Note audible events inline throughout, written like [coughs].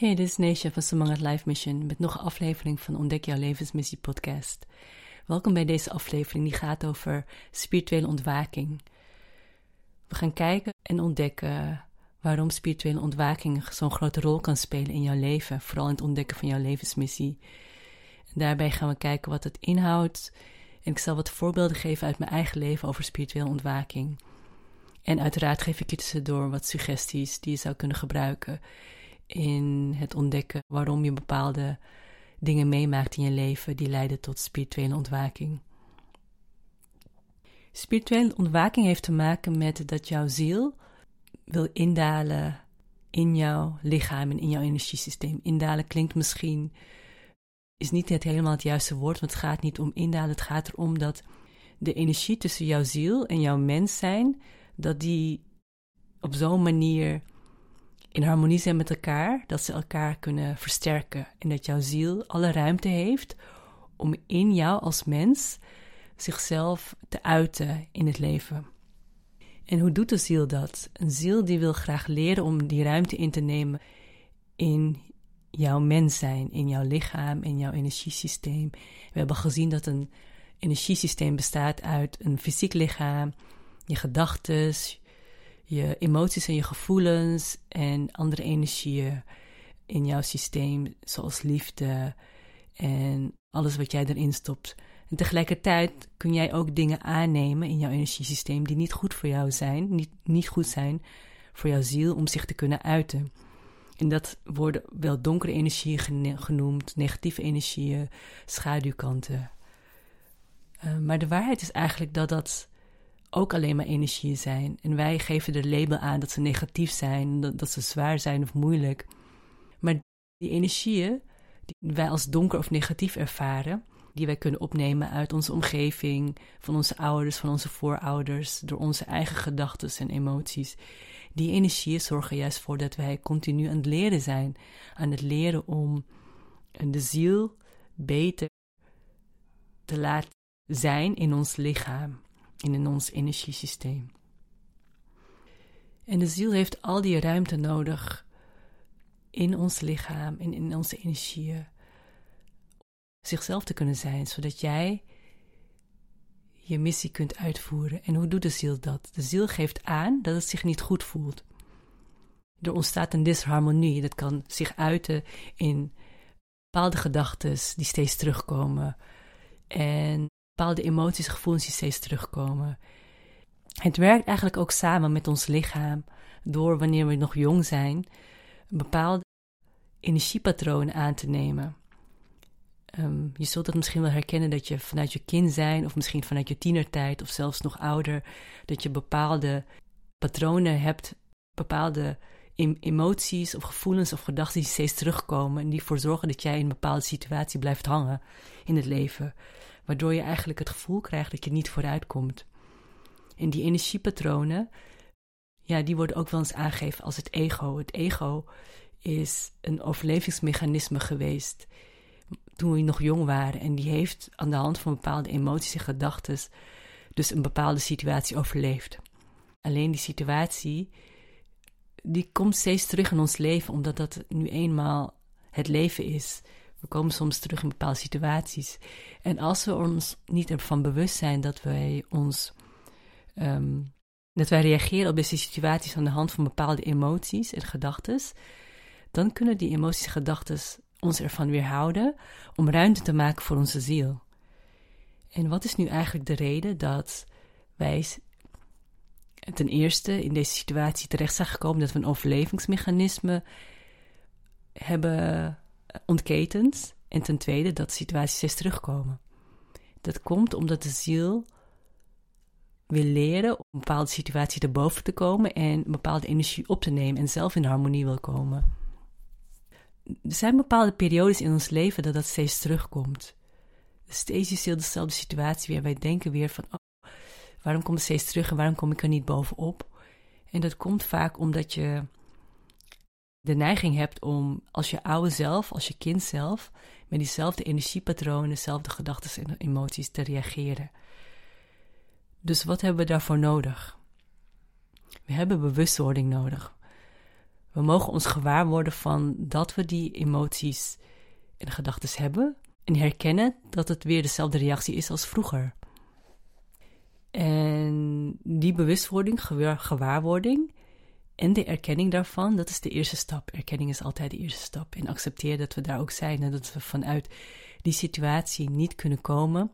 Hey, dit is Neesha van Samangat Life Mission met nog een aflevering van Ontdek jouw levensmissie podcast. Welkom bij deze aflevering die gaat over spirituele ontwaking. We gaan kijken en ontdekken waarom spirituele ontwaking zo'n grote rol kan spelen in jouw leven, vooral in het ontdekken van jouw levensmissie. En daarbij gaan we kijken wat het inhoudt en ik zal wat voorbeelden geven uit mijn eigen leven over spirituele ontwaking. En uiteraard geef ik je tussendoor wat suggesties die je zou kunnen gebruiken in het ontdekken waarom je bepaalde dingen meemaakt in je leven die leiden tot spirituele ontwaking. Spirituele ontwaking heeft te maken met dat jouw ziel wil indalen in jouw lichaam en in jouw energiesysteem. Indalen klinkt misschien, is niet het helemaal het juiste woord, want het gaat niet om indalen. Het gaat erom dat de energie tussen jouw ziel en jouw mens zijn, dat die op zo'n manier in harmonie zijn met elkaar, dat ze elkaar kunnen versterken en dat jouw ziel alle ruimte heeft om in jou als mens zichzelf te uiten in het leven. En hoe doet de ziel dat? Een ziel die wil graag leren om die ruimte in te nemen in jouw mens zijn, in jouw lichaam, in jouw energiesysteem. We hebben gezien dat een energiesysteem bestaat uit een fysiek lichaam, je gedachten, je emoties en je gevoelens en andere energieën in jouw systeem, zoals liefde en alles wat jij erin stopt. En tegelijkertijd kun jij ook dingen aannemen in jouw energiesysteem die niet goed voor jou zijn, niet, niet goed zijn voor jouw ziel om zich te kunnen uiten. En dat worden wel donkere energieën genoemd, negatieve energieën, schaduwkanten. Uh, maar de waarheid is eigenlijk dat dat ook alleen maar energieën zijn. En wij geven er label aan dat ze negatief zijn, dat, dat ze zwaar zijn of moeilijk. Maar die energieën die wij als donker of negatief ervaren, die wij kunnen opnemen uit onze omgeving, van onze ouders, van onze voorouders, door onze eigen gedachten en emoties. Die energieën zorgen juist voor dat wij continu aan het leren zijn, aan het leren om de ziel beter te laten zijn in ons lichaam in ons energiesysteem. En de ziel heeft al die ruimte nodig in ons lichaam en in onze energieën. Zichzelf te kunnen zijn, zodat jij je missie kunt uitvoeren. En hoe doet de ziel dat? De ziel geeft aan dat het zich niet goed voelt. Er ontstaat een disharmonie. Dat kan zich uiten in bepaalde gedachten die steeds terugkomen. En bepaalde emoties, gevoelens die steeds terugkomen. Het werkt eigenlijk ook samen met ons lichaam door wanneer we nog jong zijn, bepaalde energiepatronen aan te nemen. Ehm, je zult het misschien wel herkennen dat je vanuit je kind zijn, of misschien vanuit je tienertijd, of zelfs nog ouder, dat je bepaalde patronen hebt, bepaalde emoties of gevoelens of gedachten die steeds terugkomen en die ervoor zorgen dat jij in een bepaalde situatie blijft hangen in het leven waardoor je eigenlijk het gevoel krijgt dat je niet vooruit komt. En die energiepatronen, ja, die worden ook wel eens aangegeven als het ego. Het ego is een overlevingsmechanisme geweest toen we nog jong waren. En die heeft aan de hand van bepaalde emoties en gedachten dus een bepaalde situatie overleefd. Alleen die situatie, die komt steeds terug in ons leven, omdat dat nu eenmaal het leven is. We komen soms terug in bepaalde situaties. En als we ons niet ervan bewust zijn dat wij ons. Ehm, dat wij reageren op deze situaties aan de hand van bepaalde emoties en gedachten, dan kunnen die emoties en gedachten ons ervan weerhouden om ruimte te maken voor onze ziel. En wat is nu eigenlijk de reden dat wij ten eerste in deze situatie terecht zijn gekomen dat we een overlevingsmechanisme hebben ontketend. En ten tweede dat situaties terugkomen. Dat komt omdat de ziel wil leren om een bepaalde situatie erboven te komen en een bepaalde energie op te nemen en zelf in harmonie wil komen. Er zijn bepaalde periodes in ons leven dat dat steeds terugkomt. Steeds is dezelfde situatie weer. Wij denken weer van, oh, waarom komt het steeds terug en waarom kom ik er niet bovenop? En dat komt vaak omdat je de neiging hebt om als je oude zelf, als je kind zelf, met diezelfde energiepatronen, dezelfde gedachten en emoties te reageren. Dus wat hebben we daarvoor nodig? We hebben bewustwording nodig. We mogen ons gewaar worden van dat we die emoties en gedachten hebben en herkennen dat het weer dezelfde reactie is als vroeger. En die bewustwording, gewaarwording en de erkenning daarvan, dat is de eerste stap. Erkenning is altijd de eerste stap. En accepteer dat we daar ook zijn en dat we vanuit die situatie niet kunnen komen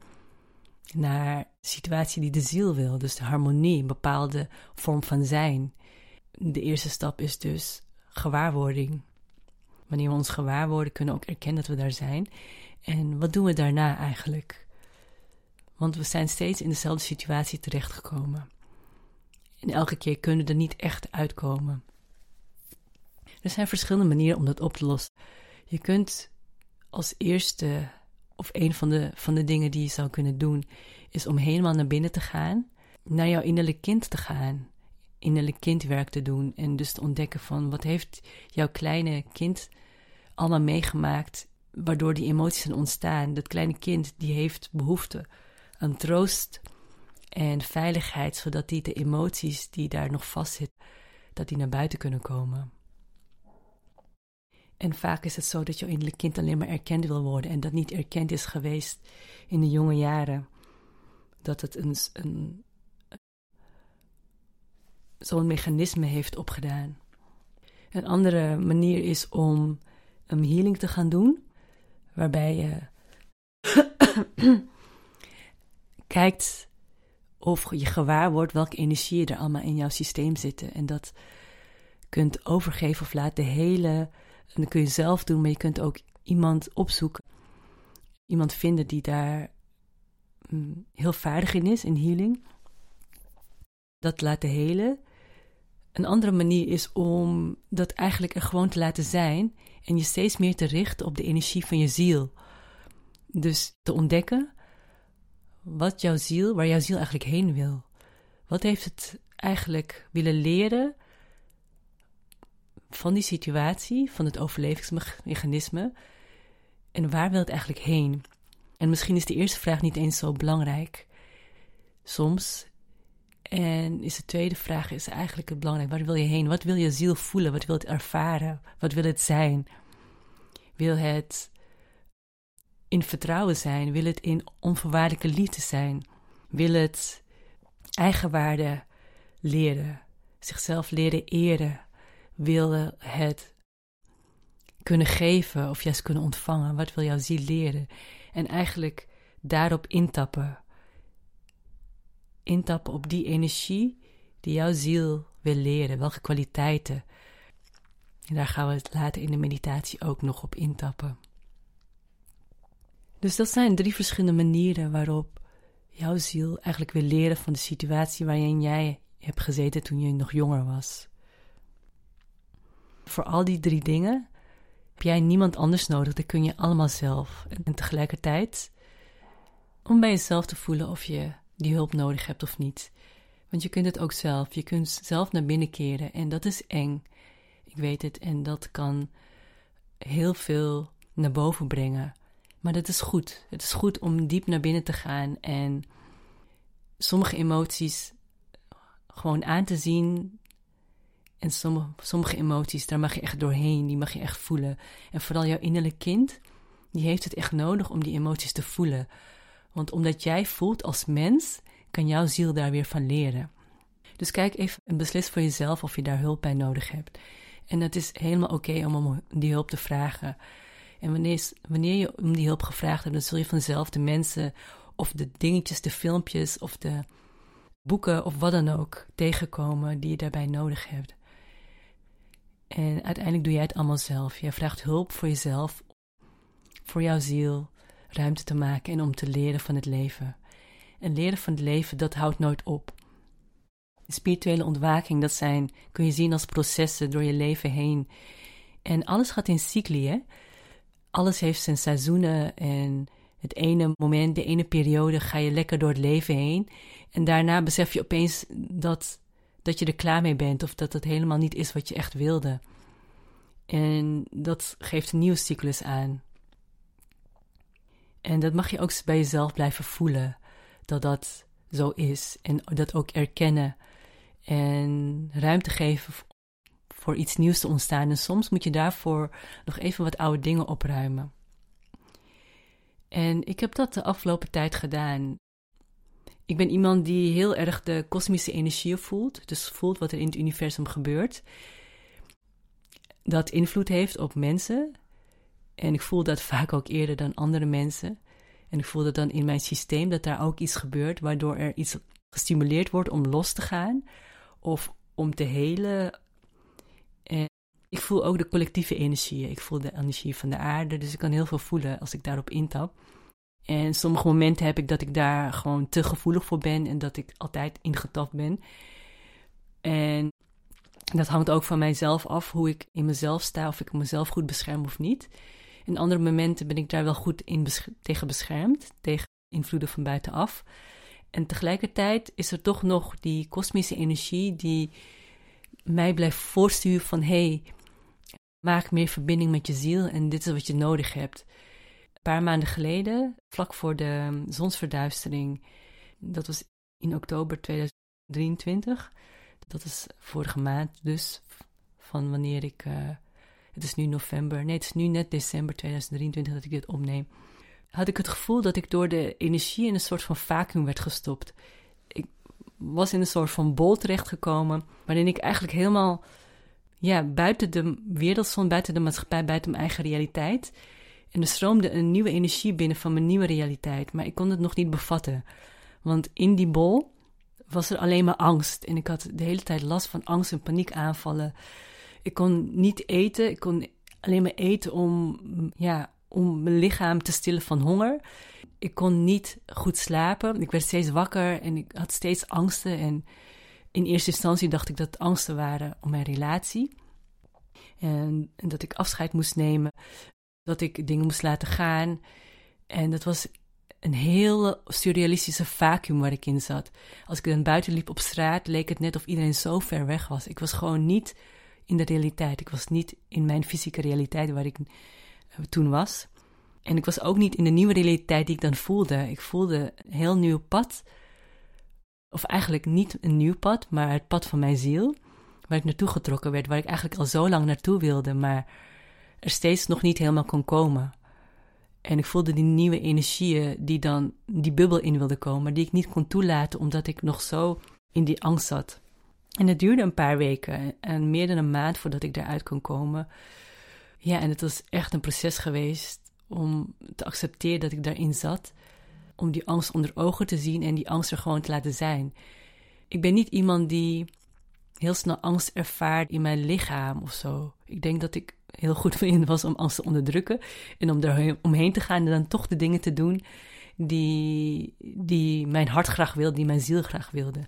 naar de situatie die de ziel wil. Dus de harmonie, een bepaalde vorm van zijn. De eerste stap is dus gewaarwording. Wanneer we ons gewaar worden, kunnen we ook erkennen dat we daar zijn. En wat doen we daarna eigenlijk? Want we zijn steeds in dezelfde situatie terechtgekomen. En elke keer kunnen er niet echt uitkomen. Er zijn verschillende manieren om dat op te lossen. Je kunt als eerste, of een van de, van de dingen die je zou kunnen doen, is om helemaal naar binnen te gaan, naar jouw innerlijk kind te gaan, innerlijk kindwerk te doen en dus te ontdekken van wat heeft jouw kleine kind allemaal meegemaakt, waardoor die emoties zijn ontstaan. Dat kleine kind die heeft behoefte aan troost en veiligheid, zodat die de emoties die daar nog vastzitten, dat die naar buiten kunnen komen. En vaak is het zo dat je innerlijk kind alleen maar erkend wil worden en dat niet erkend is geweest in de jonge jaren. Dat het een, een, zo'n mechanisme heeft opgedaan. Een andere manier is om een healing te gaan doen, waarbij je [coughs] kijkt of je gewaar wordt welke energieën er allemaal in jouw systeem zitten. En dat kunt overgeven of laten hele. En dat kun je zelf doen, maar je kunt ook iemand opzoeken. Iemand vinden die daar mm, heel vaardig in is, in healing. Dat laten helen. Een andere manier is om dat eigenlijk er gewoon te laten zijn en je steeds meer te richten op de energie van je ziel. Dus te ontdekken wat jouw ziel, waar jouw ziel eigenlijk heen wil. Wat heeft het eigenlijk willen leren van die situatie, van het overlevingsmechanisme en waar wil het eigenlijk heen? En misschien is de eerste vraag niet eens zo belangrijk. Soms en is de tweede vraag is eigenlijk het belangrijk. Waar wil je heen? Wat wil je ziel voelen? Wat wil het ervaren? Wat wil het zijn? Wil het in vertrouwen zijn? Wil het in onvoorwaardelijke liefde zijn? Wil het eigenwaarde leren? Zichzelf leren eren? Wil het kunnen geven of juist kunnen ontvangen? Wat wil jouw ziel leren? En eigenlijk daarop intappen intappen op die energie die jouw ziel wil leren, welke kwaliteiten. En daar gaan we het later in de meditatie ook nog op intappen. Dus dat zijn drie verschillende manieren waarop jouw ziel eigenlijk wil leren van de situatie waarin jij hebt gezeten toen je nog jonger was. Voor al die drie dingen heb jij niemand anders nodig, dat kun je allemaal zelf. En tegelijkertijd, om bij jezelf te voelen of je die hulp nodig hebt of niet. Want je kunt het ook zelf. Je kunt zelf naar binnen keren en dat is eng. Ik weet het en dat kan heel veel naar boven brengen. Maar dat is goed. Het is goed om diep naar binnen te gaan en sommige emoties gewoon aan te zien. En sommige, sommige emoties, daar mag je echt doorheen, die mag je echt voelen. En vooral jouw innerlijk kind, die heeft het echt nodig om die emoties te voelen. Want omdat jij voelt als mens, kan jouw ziel daar weer van leren. Dus kijk even en beslis voor jezelf of je daar hulp bij nodig hebt. En het is helemaal oké om, om die hulp te vragen. En wanneer, wanneer je om die hulp gevraagd hebt, dan zul je vanzelf de mensen of de dingetjes, de filmpjes of de boeken of wat dan ook tegenkomen die je daarbij nodig hebt. En uiteindelijk doe jij het allemaal zelf. Jij vraagt hulp voor jezelf, voor jouw ziel, ruimte te maken en om te leren van het leven. En leren van het leven, dat houdt nooit op. De spirituele ontwaking, dat zijn, kun je zien als processen door je leven heen. En alles gaat in cycli, hè? Alles heeft zijn seizoenen en het ene moment, de ene periode ga je lekker door het leven heen. En daarna besef je opeens dat, dat je er klaar mee bent of dat het helemaal niet is wat je echt wilde. En dat geeft een nieuwe cyclus aan. En dat mag je ook bij jezelf blijven voelen, dat dat zo is. En dat ook erkennen en ruimte geven voor iets nieuws te ontstaan. En soms moet je daarvoor nog even wat oude dingen opruimen. En ik heb dat de afgelopen tijd gedaan. Ik ben iemand die heel erg de kosmische energie voelt. Dus voelt wat er in het universum gebeurt. Dat invloed heeft op mensen. En ik voel dat vaak ook eerder dan andere mensen. En ik voel dat dan in mijn systeem dat daar ook iets gebeurt, waardoor er iets gestimuleerd wordt om los te gaan of om te helen. Ik voel ook de collectieve energie. Ik voel de energie van de aarde, dus ik kan heel veel voelen als ik daarop intap. En sommige momenten heb ik dat ik daar gewoon te gevoelig voor ben en dat ik altijd ingetapt ben. En dat hangt ook van mijzelf af, hoe ik in mezelf sta, of ik mezelf goed bescherm of niet. In andere momenten ben ik daar wel goed in tegen beschermd, tegen invloeden van buitenaf. En tegelijkertijd is er toch nog die kosmische energie die mij blijft voorsturen van hey, maak meer verbinding met je ziel en dit is wat je nodig hebt. Een paar maanden geleden, vlak voor de zonsverduistering, dat was in oktober 2023, dat is vorige maand dus, van wanneer ik, uh, het is nu november, nee het is nu net december 2023 dat ik dit opneem had ik het gevoel dat ik door de energie in een soort van vacuüm werd gestopt. Ik was in een soort van bol terechtgekomen, waarin ik eigenlijk helemaal ja, buiten de wereld stond, buiten de maatschappij, buiten mijn eigen realiteit. En er stroomde een nieuwe energie binnen van mijn nieuwe realiteit, maar ik kon het nog niet bevatten. Want in die bol was er alleen maar angst. En ik had de hele tijd last van angst en paniekaanvallen. Ik kon niet eten, ik kon alleen maar eten om, ja, om mijn lichaam te stillen van honger. Ik kon niet goed slapen. Ik werd steeds wakker en ik had steeds angsten. En in eerste instantie dacht ik dat het angsten waren om mijn relatie. En, en dat ik afscheid moest nemen. Dat ik dingen moest laten gaan. En dat was een heel surrealistische vacuüm waar ik in zat. Als ik dan buiten liep op straat, leek het net of iedereen zo ver weg was. Ik was gewoon niet in de realiteit. Ik was niet in mijn fysieke realiteit waar ik toen was. En ik was ook niet in de nieuwe realiteit die ik dan voelde. Ik voelde een heel nieuw pad. Of eigenlijk niet een nieuw pad, maar het pad van mijn ziel. Waar ik naartoe getrokken werd, waar ik eigenlijk al zo lang naartoe wilde, maar er steeds nog niet helemaal kon komen. En ik voelde die nieuwe energieën die dan die bubbel in wilde komen, die ik niet kon toelaten omdat ik nog zo in die angst zat. En het duurde een paar weken en meer dan een maand voordat ik daaruit kon komen. Ja, en het was echt een proces geweest om te accepteren dat ik daarin zat. Om die angst onder ogen te zien en die angst er gewoon te laten zijn. Ik ben niet iemand die heel snel angst ervaart in mijn lichaam of zo. Ik denk dat ik heel goed [laughs] in was om angst te onderdrukken en om er omheen te gaan en dan toch de dingen te doen die, die mijn hart graag wilde, die mijn ziel graag wilde.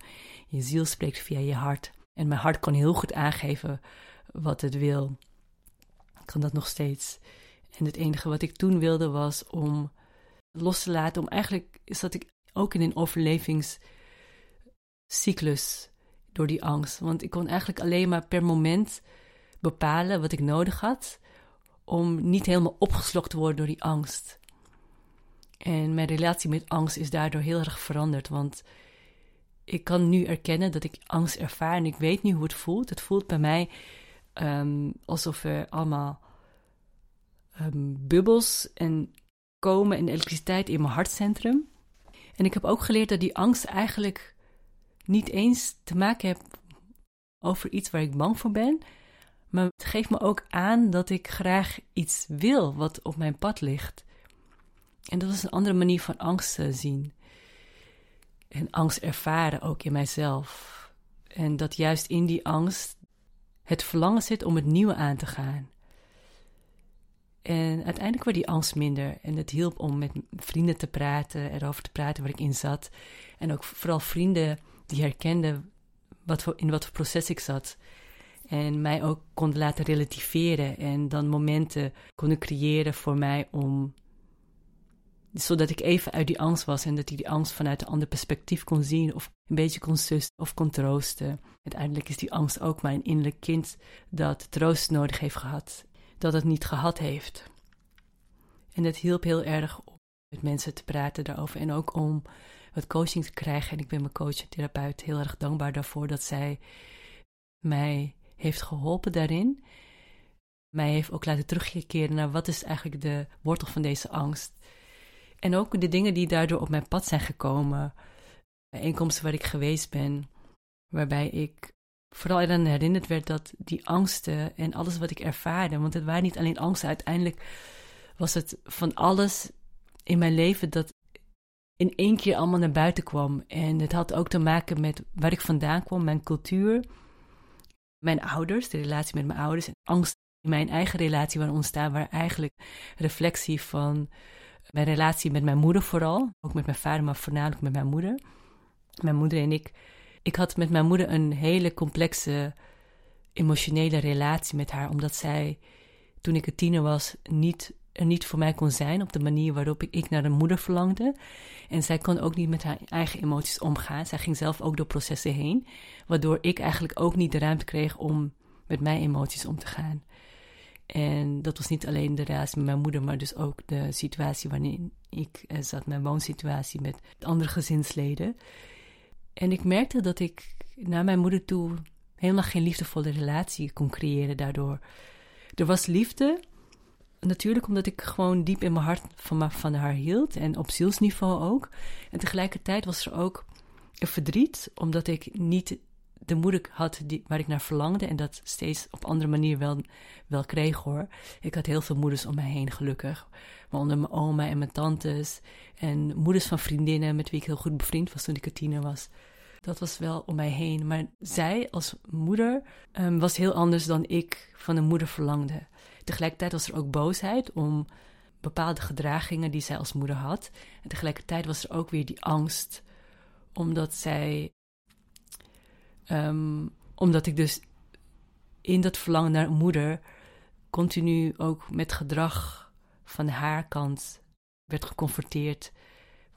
Je ziel spreekt via je hart. En mijn hart kan heel goed aangeven wat het wil kan dat nog steeds. En het enige wat ik toen wilde was om los te laten. Om eigenlijk dat ik ook in een overlevingscyclus door die angst. Want ik kon eigenlijk alleen maar per moment bepalen wat ik nodig had. Om niet helemaal opgeslokt te worden door die angst. En mijn relatie met angst is daardoor heel erg veranderd. Want ik kan nu erkennen dat ik angst ervaar en ik weet nu hoe het voelt. Het voelt bij mij um, alsof er allemaal um, bubbels en komen en elektriciteit in mijn hartcentrum. En ik heb ook geleerd dat die angst eigenlijk niet eens te maken heeft over iets waar ik bang voor ben. Maar het geeft me ook aan dat ik graag iets wil wat op mijn pad ligt. En dat is een andere manier van angst zien. En angst ervaren ook in mijzelf. En dat juist in die angst het verlangen zit om het nieuwe aan te gaan. En uiteindelijk werd die angst minder. En het hielp om met vrienden te praten, erover te praten waar ik in zat. En ook vooral vrienden die herkenden wat in wat voor proces ik zat. En mij ook konden laten relativeren. En dan momenten konden creëren voor mij om. Zodat ik even uit die angst was en dat ik die angst vanuit een ander perspectief kon zien. Of een beetje kon sussen of kon troosten. Uiteindelijk is die angst ook mijn innerlijk kind dat troost nodig heeft gehad dat het niet gehad heeft. En het hielp heel erg om met mensen te praten daarover en ook om wat coaching te krijgen. En ik ben mijn coach en therapeut heel erg dankbaar daarvoor dat zij mij heeft geholpen daarin. Mij heeft ook laten terugkeren naar wat is eigenlijk de wortel van deze angst. En ook de dingen die daardoor op mijn pad zijn gekomen. Bijeenkomsten waar ik geweest ben, waarbij ik vooral eraan herinnerd werd dat die angsten en alles wat ik ervaarde, want het waren niet alleen angsten, uiteindelijk was het van alles in mijn leven dat in één keer allemaal naar buiten kwam. En het had ook te maken met waar ik vandaan kwam, mijn cultuur, mijn ouders, de relatie met mijn ouders en angst in mijn eigen relatie waren ontstaan, waar eigenlijk reflectie van mijn relatie met mijn moeder vooral, ook met mijn vader, maar voornamelijk met mijn moeder. Mijn moeder en ik, ik had met mijn moeder een hele complexe emotionele relatie met haar, omdat zij, toen ik een tiener was, niet er niet voor mij kon zijn op de manier waarop ik, ik naar een moeder verlangde. En zij kon ook niet met haar eigen emoties omgaan. Zij ging zelf ook door processen heen, waardoor ik eigenlijk ook niet de ruimte kreeg om met mijn emoties om te gaan. En dat was niet alleen de relatie met mijn moeder, maar dus ook de situatie waarin ik eh, zat, mijn woonsituatie met andere gezinsleden. En ik merkte dat ik naar mijn moeder toe helemaal geen liefdevolle relatie kon creëren daardoor. Er was liefde, natuurlijk omdat ik gewoon diep in mijn hart van, haar hield en op zielsniveau ook. En tegelijkertijd was er ook een verdriet, omdat ik niet de moeder had die, waar ik naar verlangde en dat steeds op andere manier wel, wel kreeg hoor. Ik had heel veel moeders om mij heen, gelukkig. Waaronder mijn oma en mijn tantes en moeders van vriendinnen met wie ik heel goed bevriend was toen ik tiener was. Dat was wel om mij heen. Maar zij als moeder um, was heel anders dan ik van een moeder verlangde. Tegelijkertijd was er ook boosheid om bepaalde gedragingen die zij als moeder had. En tegelijkertijd was er ook weer die angst, omdat zij. Um, omdat ik dus in dat verlangen naar een moeder continu ook met gedrag van haar kant werd geconfronteerd,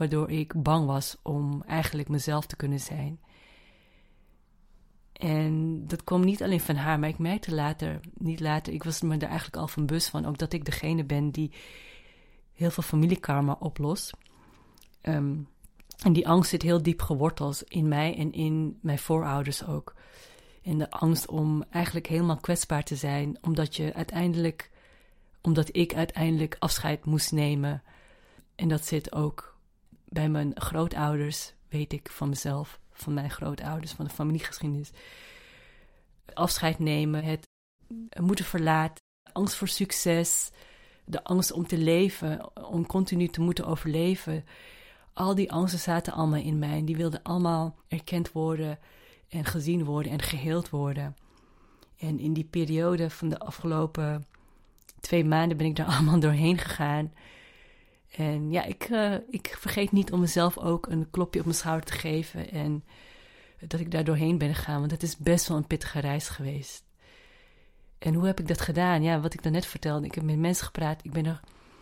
waardoor ik bang was om eigenlijk mezelf te kunnen zijn. En dat kwam niet alleen van haar, maar ik merkte later, niet later, ik was me er eigenlijk al van bewust van, ook dat ik degene ben die heel veel familiekarma oplost. Ehm, en die angst zit heel diep geworteld in mij en in mijn voorouders ook. En de angst om eigenlijk helemaal kwetsbaar te zijn, omdat je uiteindelijk, omdat ik uiteindelijk afscheid moest nemen. En dat zit ook bij mijn grootouders, weet ik van mezelf van mijn grootouders, van de familiegeschiedenis. Afscheid nemen, het moeten verlaten, angst voor succes, de angst om te leven, om continu te moeten overleven. Al die angsten zaten allemaal in mij en die wilden allemaal erkend worden en gezien worden en geheeld worden. En in die periode van de afgelopen twee maanden ben ik daar [laughs] allemaal doorheen gegaan. En ja, ik, uh, ik vergeet niet om mezelf ook een klopje op mijn schouder te geven. En dat ik daar doorheen ben gegaan, want het is best wel een pittige reis geweest. En hoe heb ik dat gedaan? Ja, wat ik daarnet vertelde. Ik heb met mensen gepraat. Ik, ben er,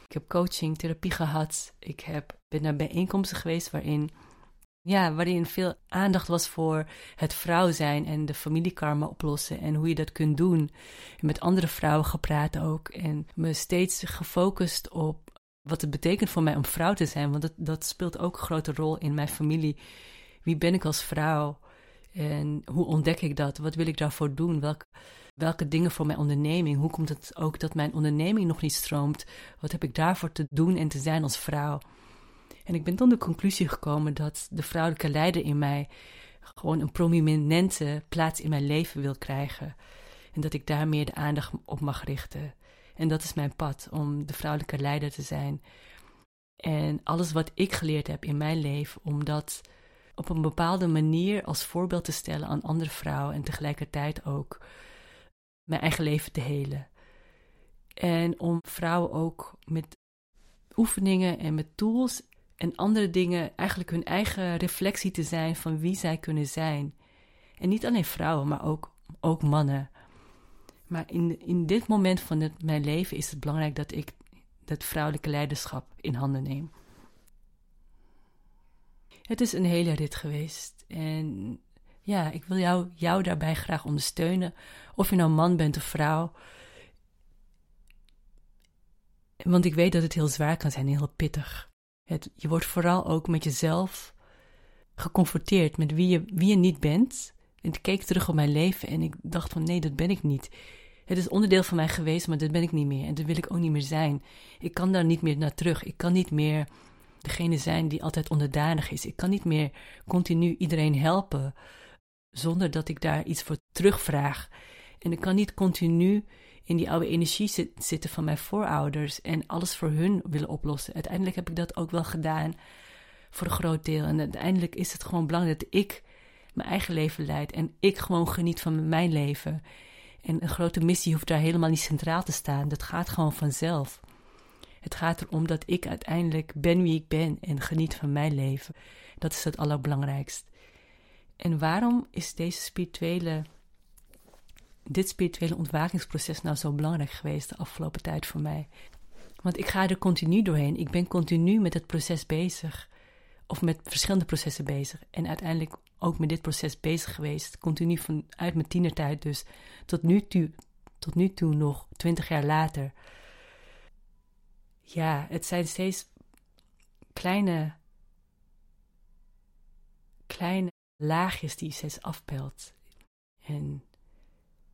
ik heb coaching, therapie gehad. Ik heb, ben naar bijeenkomsten geweest waarin, ja, waarin veel aandacht was voor het vrouw zijn en de familiekarma oplossen. En hoe je dat kunt doen. En met andere vrouwen gepraat ook. En me steeds gefocust op wat het betekent voor mij om vrouw te zijn. Want dat, dat speelt ook een grote rol in mijn familie. Wie ben ik als vrouw? En hoe ontdek ik dat? Wat wil ik daarvoor doen? Welke, welke dingen voor mijn onderneming? Hoe komt het ook dat mijn onderneming nog niet stroomt? Wat heb ik daarvoor te doen en te zijn als vrouw? En ik ben tot de conclusie gekomen dat de vrouwelijke leider in mij gewoon een prominente plaats in mijn leven wil krijgen. En dat ik daar meer de aandacht op mag richten. En dat is mijn pad, om de vrouwelijke leider te zijn. En alles wat ik geleerd heb in mijn leven, om dat op een bepaalde manier als voorbeeld te stellen aan andere vrouwen en tegelijkertijd ook mijn eigen leven te helen. En om vrouwen ook met oefeningen en met tools en andere dingen eigenlijk hun eigen reflectie te zijn van wie zij kunnen zijn. En niet alleen vrouwen, maar ook, ook mannen. Maar in, in dit moment van het, mijn leven is het belangrijk dat ik dat vrouwelijke leiderschap in handen neem. Het is een hele rit geweest. En ja, ik wil jou, jou daarbij graag ondersteunen. Of je nou man bent of vrouw. Want ik weet dat het heel zwaar kan zijn, heel pittig. Het, je wordt vooral ook met jezelf geconfronteerd met wie je, wie je niet bent, En ik keek terug op mijn leven en ik dacht van nee, dat ben ik niet. Het is onderdeel van mij geweest, maar dat ben ik niet meer. En dat wil ik ook niet meer zijn. Ik kan daar niet meer naar terug. Ik kan niet meer degene zijn die altijd onderdanig is. Ik kan niet meer continu iedereen helpen zonder dat ik daar iets voor terugvraag. En ik kan niet continu in die oude energie zitten van mijn voorouders en alles voor hun willen oplossen. Uiteindelijk heb ik dat ook wel gedaan voor een groot deel. En uiteindelijk is het gewoon belangrijk dat ik mijn eigen leven leid en ik gewoon geniet van mijn leven. En een grote missie hoeft daar helemaal niet centraal te staan. Dat gaat gewoon vanzelf. Het gaat erom dat ik uiteindelijk ben wie ik ben en geniet van mijn leven. Dat is het allerbelangrijkst. En waarom is deze spirituele, dit spirituele ontwakingsproces nou zo belangrijk geweest de afgelopen tijd voor mij? Want ik ga er continu doorheen. Ik ben continu met het proces bezig. Of met verschillende processen bezig. En uiteindelijk ook met dit proces bezig geweest. Continu vanuit mijn tienertijd dus. Tot nu toe, tot nu toe nog, twintig jaar later. Ja, het zijn steeds kleine, kleine laagjes die je steeds afpelt. En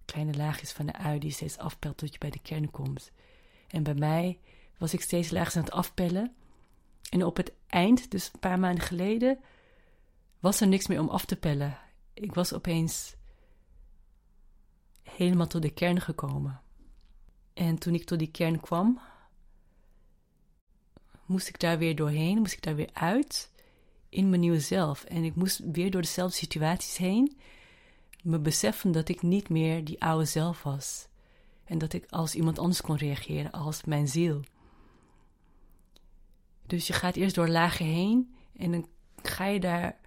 kleine laagjes van de ui die je steeds afpelt tot je bij de kern komt. En bij mij was ik steeds laagjes aan het afpellen. En op het eind, dus een paar maanden geleden, was er niks meer om af te pellen. Ik was opeens helemaal tot de kern gekomen. En toen ik tot die kern kwam, moest ik daar weer doorheen, moest ik daar weer uit in mijn nieuwe zelf. En ik moest weer door dezelfde situaties heen, me beseffen dat ik niet meer die oude zelf was. En dat ik als iemand anders kon reageren, als mijn ziel. Dus je gaat eerst door lagen heen en dan ga je daar,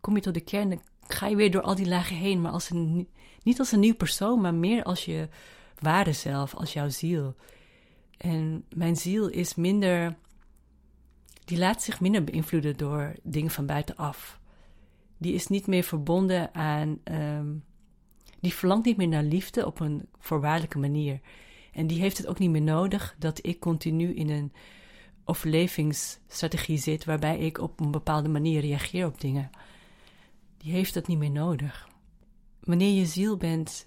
kom je tot de kern, dan ga je weer door al die lagen heen, maar als een, niet als een nieuw persoon, maar meer als je ware zelf, als jouw ziel. En mijn ziel is minder die laat zich minder beïnvloeden door dingen van buitenaf. Die is niet meer verbonden aan. Ehm, die verlangt niet meer naar liefde op een voorwaardelijke manier. En die heeft het ook niet meer nodig dat ik continu in een overlevingsstrategie zit waarbij ik op een bepaalde manier reageer op dingen. Die heeft dat niet meer nodig. Wanneer je ziel bent,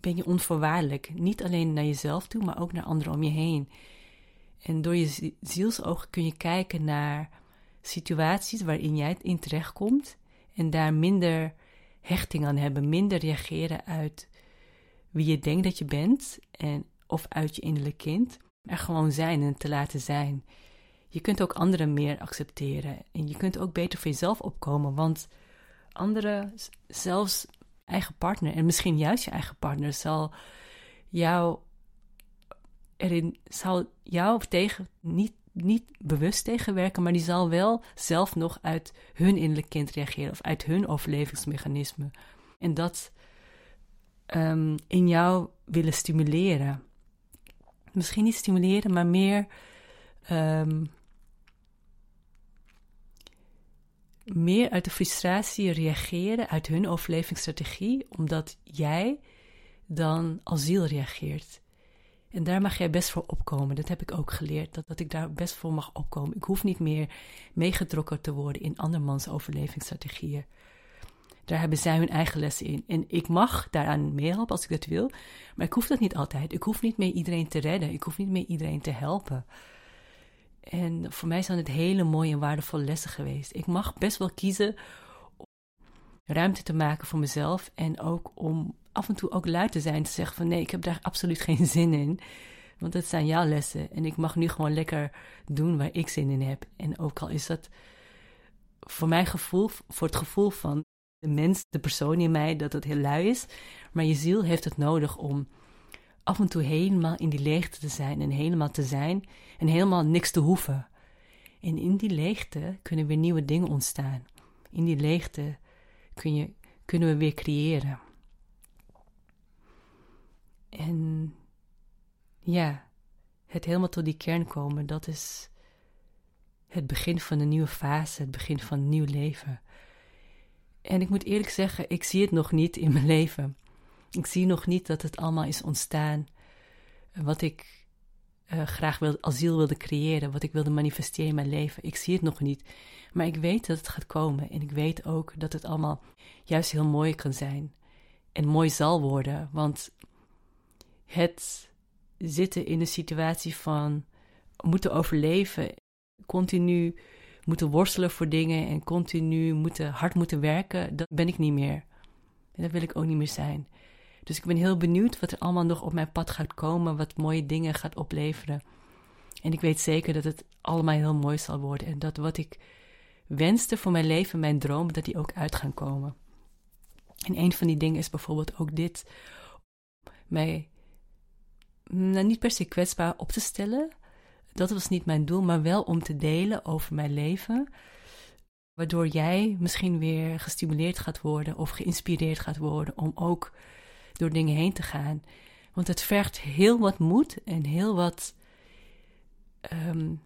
ben je onvoorwaardelijk. Niet alleen naar jezelf toe, maar ook naar anderen om je heen. En door je zielsogen kun je kijken naar situaties waarin jij in terechtkomt en daar minder hechting aan hebben, minder reageren uit wie je denkt dat je bent en of uit je innerlijk kind, er gewoon zijn en te laten zijn. Je kunt ook anderen meer accepteren en je kunt ook beter voor jezelf opkomen, want anderen, zelfs eigen partner en misschien juist je eigen partner, zal jou erin zal jou tegen, niet, niet bewust tegenwerken, maar die zal wel zelf nog uit hun innerlijk kind reageren of uit hun overlevingsmechanisme. En dat um, in jou willen stimuleren. Misschien niet stimuleren, maar meer. Um, meer uit de frustratie reageren, uit hun overlevingsstrategie, omdat jij dan als ziel reageert. En daar mag jij best voor opkomen. Dat heb ik ook geleerd, dat, dat ik daar best voor mag opkomen. Ik hoef niet meer meegetrokken te worden in andermans overlevingsstrategieën. Daar hebben zij hun eigen lessen in. En ik mag daaraan meehelpen als ik dat wil. Maar ik hoef dat niet altijd. Ik hoef niet meer iedereen te redden. Ik hoef niet meer iedereen te helpen. En voor mij zijn het hele mooie en waardevolle lessen geweest. Ik mag best wel kiezen om ruimte te maken voor mezelf. En ook om af en toe ook luid te zijn. Te zeggen van nee, ik heb daar absoluut geen [laughs] zin in. Want dat zijn jouw lessen. En ik mag nu gewoon lekker doen waar ik zin in heb. En ook al is dat voor mijn gevoel, voor het gevoel van de mens, de persoon in mij, dat het heel lui is. Maar je ziel heeft het nodig om af en toe helemaal in die leegte te zijn. En helemaal te zijn. En helemaal niks te hoeven. En in die leegte kunnen weer nieuwe dingen ontstaan. In die leegte kun je, kunnen we weer creëren. En ja, het helemaal tot die kern komen, dat is het begin van een nieuwe fase, het begin van een nieuw leven. En ik moet eerlijk zeggen, ik zie het nog niet in mijn leven. Ik zie nog niet dat het allemaal is ontstaan wat ik uh, graag wil, asiel wilde creëren, wat ik wilde manifesteren in mijn leven. Ik zie het nog niet, maar ik weet dat het gaat komen. En ik weet ook dat het allemaal juist heel mooi kan zijn. En mooi zal worden, want het zitten in een situatie van moeten overleven, continu moeten worstelen voor dingen en continu moeten, hard moeten werken, dat ben ik niet meer. En dat wil ik ook niet meer zijn. Dus ik ben heel benieuwd wat er allemaal nog op mijn pad gaat komen, wat mooie dingen gaat opleveren. En ik weet zeker dat het allemaal heel mooi zal worden en dat wat ik wenste voor mijn leven, mijn droom, dat die ook uit gaan komen. En een van die dingen is bijvoorbeeld ook dit: mij nou, niet per se kwetsbaar op te stellen. Dat was niet mijn doel, maar wel om te delen over mijn leven. Waardoor jij misschien weer gestimuleerd gaat worden of geïnspireerd gaat worden om ook door dingen heen te gaan. Want het vergt heel wat moed en heel wat. Um,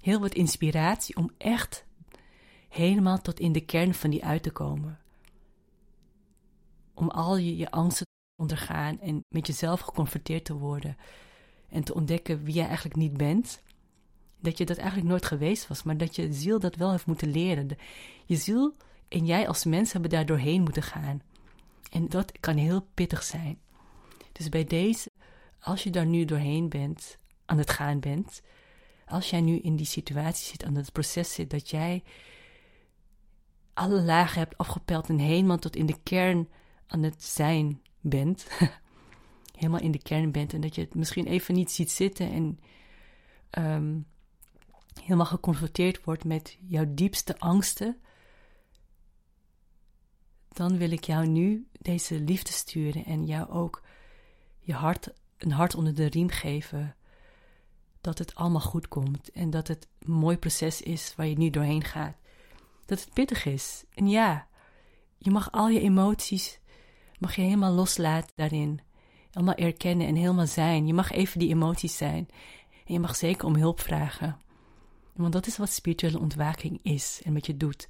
heel wat inspiratie om echt helemaal tot in de kern van die uit te komen. Om al je, je angsten te ondergaan en met jezelf geconfronteerd te worden. En te ontdekken wie jij eigenlijk niet bent. Dat je dat eigenlijk nooit geweest was, maar dat je ziel dat wel heeft moeten leren. je ziel en jij als mens hebben daar doorheen moeten gaan. En dat kan heel pittig zijn. Dus bij deze, als je daar nu doorheen bent, aan het gaan bent, als jij nu in die situatie zit, aan het proces zit, dat jij alle lagen hebt afgepeld en helemaal tot in de kern aan het zijn bent. [laughs] helemaal in de kern bent en dat je het misschien even niet ziet zitten en um, helemaal geconfronteerd wordt met jouw diepste angsten dan wil ik jou nu deze liefde sturen en jou ook je hart, een hart onder de riem geven. Dat het allemaal goed komt en dat het een mooi proces is waar je nu doorheen gaat. Dat het pittig is. En ja, je mag al je emoties, mag je helemaal loslaten daarin. Helemaal erkennen en helemaal zijn. Je mag even die emoties zijn. En je mag zeker om hulp vragen. Want dat is wat spirituele ontwaking is en wat je doet.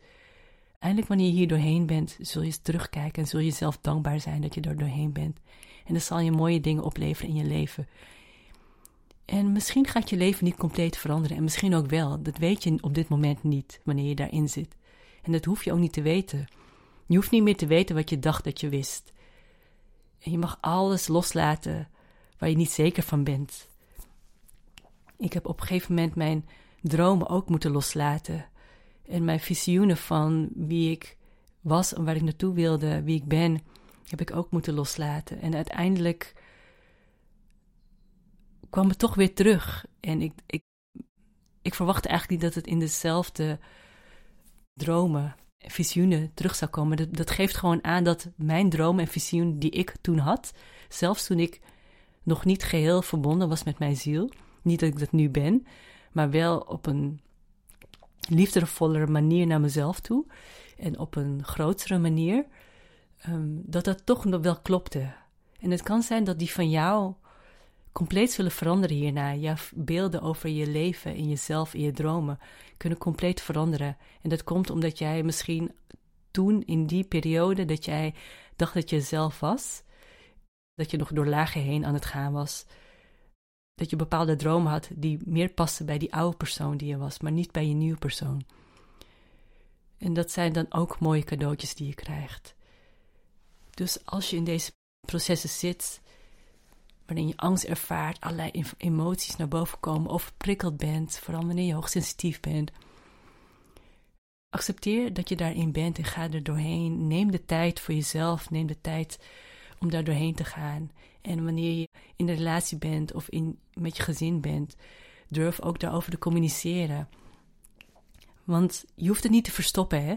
Eindelijk wanneer je hier doorheen bent, zul je terugkijken en zul je zelf dankbaar zijn dat je er doorheen bent. En dan zal je mooie dingen opleveren in je leven. En misschien gaat je leven niet compleet veranderen en misschien ook wel. Dat weet je op dit moment niet wanneer je daarin zit. En dat hoef je ook niet te weten. Je hoeft niet meer te weten wat je dacht dat je wist. En je mag alles loslaten waar je niet zeker van bent. Ik heb op een gegeven moment mijn dromen ook moeten loslaten en mijn visioenen van wie ik was en waar ik naartoe wilde, wie ik ben, heb ik ook moeten loslaten. En uiteindelijk kwam het toch weer terug. En ik, ik, ik verwachtte eigenlijk niet dat het in dezelfde dromen en visioenen terug zou komen. Dat, geeft gewoon aan dat mijn dromen en visioenen die ik toen had, zelfs toen ik nog niet geheel verbonden was met mijn ziel, niet dat ik dat nu ben, maar wel op een liefdevollere manier naar mezelf toe en op een grotere manier, ehm, dat dat toch nog wel klopte. En het kan zijn dat die van jou compleet zullen veranderen hierna. Jouw beelden over je leven en jezelf en je dromen kunnen compleet veranderen. En dat komt omdat jij misschien toen in die periode dat jij dacht dat je zelf was, dat je nog door lagen heen aan het gaan was, dat je bepaalde dromen had die meer pasten bij die oude persoon die je was, maar niet bij je nieuwe persoon. En dat zijn dan ook mooie cadeautjes die je krijgt. Dus als je in deze processen zit, waarin je angst ervaart, allerlei emoties naar boven komen, of prikkeld bent, vooral wanneer je hoogsensitief bent, accepteer dat je daarin bent en ga er doorheen. Neem de tijd voor jezelf, neem de tijd om daar doorheen te gaan. En wanneer je in een relatie bent of in, met je gezin bent, durf ook daarover te communiceren. Want je hoeft het niet te verstoppen, hè?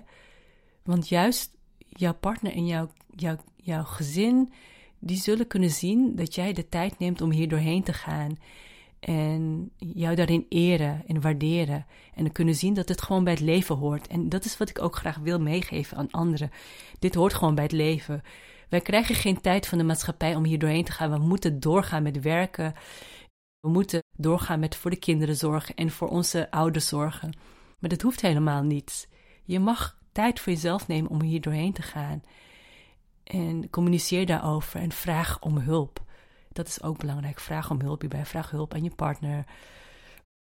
Want juist jouw partner en jouw, jouw, jouw gezin, die zullen kunnen zien dat jij de tijd neemt om hier doorheen te gaan. En jou daarin eren en waarderen. En kunnen zien dat het gewoon bij het leven hoort. En dat is wat ik ook graag wil meegeven aan anderen. Dit hoort gewoon bij het leven. Wij krijgen geen tijd van de maatschappij om hier doorheen te gaan. We moeten doorgaan met werken. We moeten doorgaan met voor de kinderen zorgen en voor onze ouders zorgen. Maar dat hoeft helemaal niet. Je mag tijd voor jezelf nemen om hier doorheen te gaan. En communiceer daarover en vraag om hulp. Dat is ook belangrijk. Vraag om hulp hierbij. Vraag hulp aan je partner.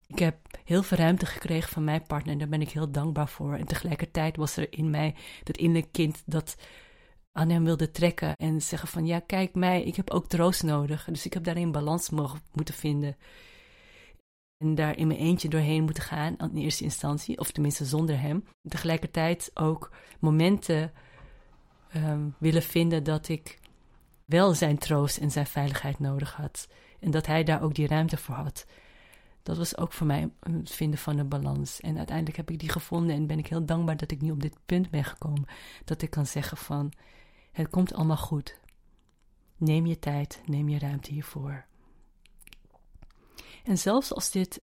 Ik heb heel veel ruimte gekregen van mijn partner en daar ben ik heel dankbaar voor. En tegelijkertijd was er in mij dat innerlijke kind dat aan hem wilde trekken en zeggen van ja, kijk mij, ik heb ook troost nodig. Dus ik heb daarin balans mogen, moeten vinden. En daar in mijn eentje doorheen moeten gaan in eerste instantie, of tenminste zonder hem. Tegelijkertijd ook momenten um, willen vinden dat ik wel zijn troost en zijn veiligheid nodig had. En dat hij daar ook die ruimte voor had. Dat was ook voor mij het vinden van een balans. En uiteindelijk heb ik die gevonden en ben ik heel dankbaar dat ik nu op dit punt ben gekomen. Dat ik kan zeggen van, het komt allemaal goed. Neem je tijd, neem je ruimte hiervoor. En zelfs als dit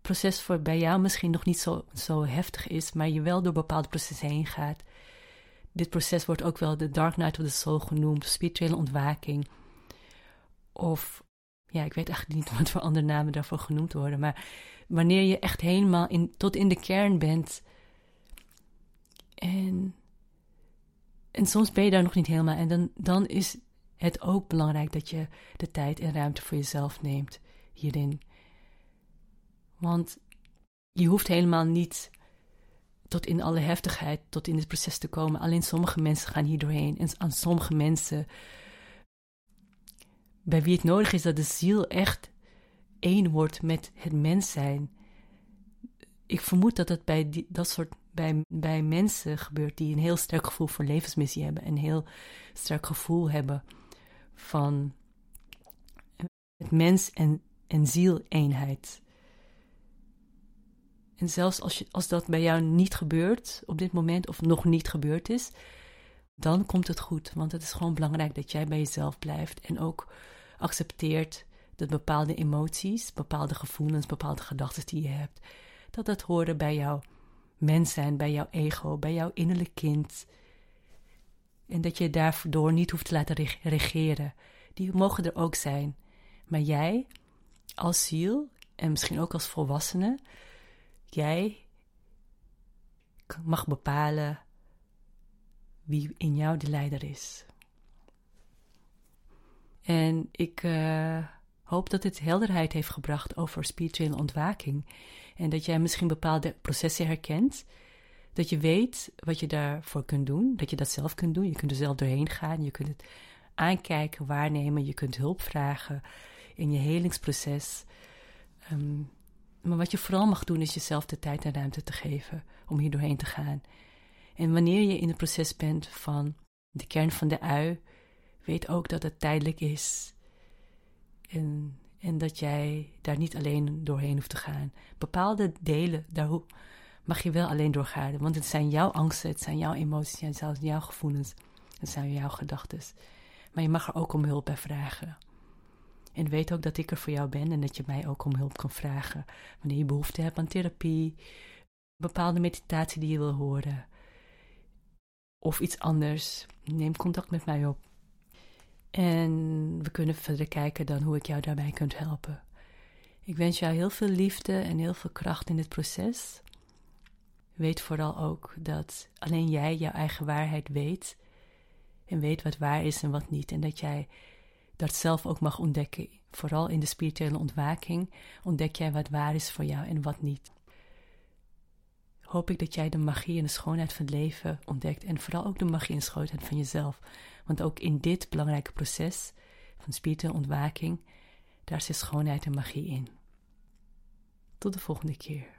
proces voor bij jou misschien nog niet zo, zo heftig is, maar je wel door bepaalde processen heen gaat. Dit proces wordt ook wel de Dark Night of the Soul genoemd, spirituele ontwaking. Of, ja, ik weet eigenlijk niet [laughs] wat voor andere namen daarvoor genoemd worden, maar wanneer je echt helemaal in, tot in de kern bent. En, en soms ben je daar nog niet helemaal. En dan, dan is het ook belangrijk dat je de tijd en ruimte voor jezelf neemt hierin. Want je hoeft helemaal niet tot in alle heftigheid, tot in het proces te komen. Alleen sommige mensen gaan hier doorheen. En aan sommige mensen, bij wie het nodig is dat de ziel echt één wordt met het mens zijn. Ik vermoed dat dat bij dat soort bij, bij mensen gebeurt die een heel sterk gevoel voor levensmissie hebben. Een heel sterk gevoel hebben van het mens en, en ziel eenheid. En zelfs als, je, als dat bij jou niet gebeurt op dit moment, of nog niet gebeurd is, dan komt het goed. Want het is gewoon belangrijk dat jij bij jezelf blijft en ook accepteert dat bepaalde emoties, bepaalde gevoelens, bepaalde gedachten die je hebt, dat dat horen bij jouw mens zijn, bij jouw ego, bij jouw innerlijk kind. En dat je daardoor niet hoeft te laten regeren. Die mogen er ook zijn. Maar jij, als ziel, en misschien ook als volwassene, jij mag bepalen wie in jou de leider is. En ik uh, hoop dat dit helderheid heeft gebracht over spirituele ontwaking. En dat jij misschien bepaalde processen herkent. Dat je weet wat je daarvoor kunt doen. Dat je dat zelf kunt doen. Je kunt er zelf doorheen gaan. Je kunt het aankijken, waarnemen. Je kunt hulp vragen in je helingsproces. Um, maar wat je vooral mag doen is jezelf de tijd en ruimte te geven om hier doorheen te gaan. En wanneer je in het proces bent van de kern van de ui, weet ook dat het tijdelijk is. En, en dat jij daar niet alleen doorheen hoeft te gaan. Bepaalde delen, daar mag je wel alleen doorgaan. Want het zijn jouw angsten, het zijn jouw emoties, het zijn jouw gevoelens, het zijn jouw gedachten. Maar je mag er ook om hulp bij vragen. En weet ook dat ik er voor jou ben en dat je mij ook om hulp kan vragen. Wanneer je behoefte hebt aan therapie, bepaalde meditatie die je wil horen. Of iets anders. Neem contact met mij op. En we kunnen verder kijken dan hoe ik jou daarbij kunt helpen. Ik wens jou heel veel liefde en heel veel kracht in dit proces. Weet vooral ook dat alleen jij jouw eigen waarheid weet. En weet wat waar is en wat niet. En dat jij dat zelf ook mag ontdekken. Vooral in de spirituele ontwaking ontdek jij wat waar is voor jou en wat niet. Hoop ik dat jij de magie en de schoonheid van het leven ontdekt en vooral ook de magie en schoonheid van jezelf. Want ook in dit belangrijke proces van spirituele ontwaking, daar zit schoonheid en magie in. Tot de volgende keer.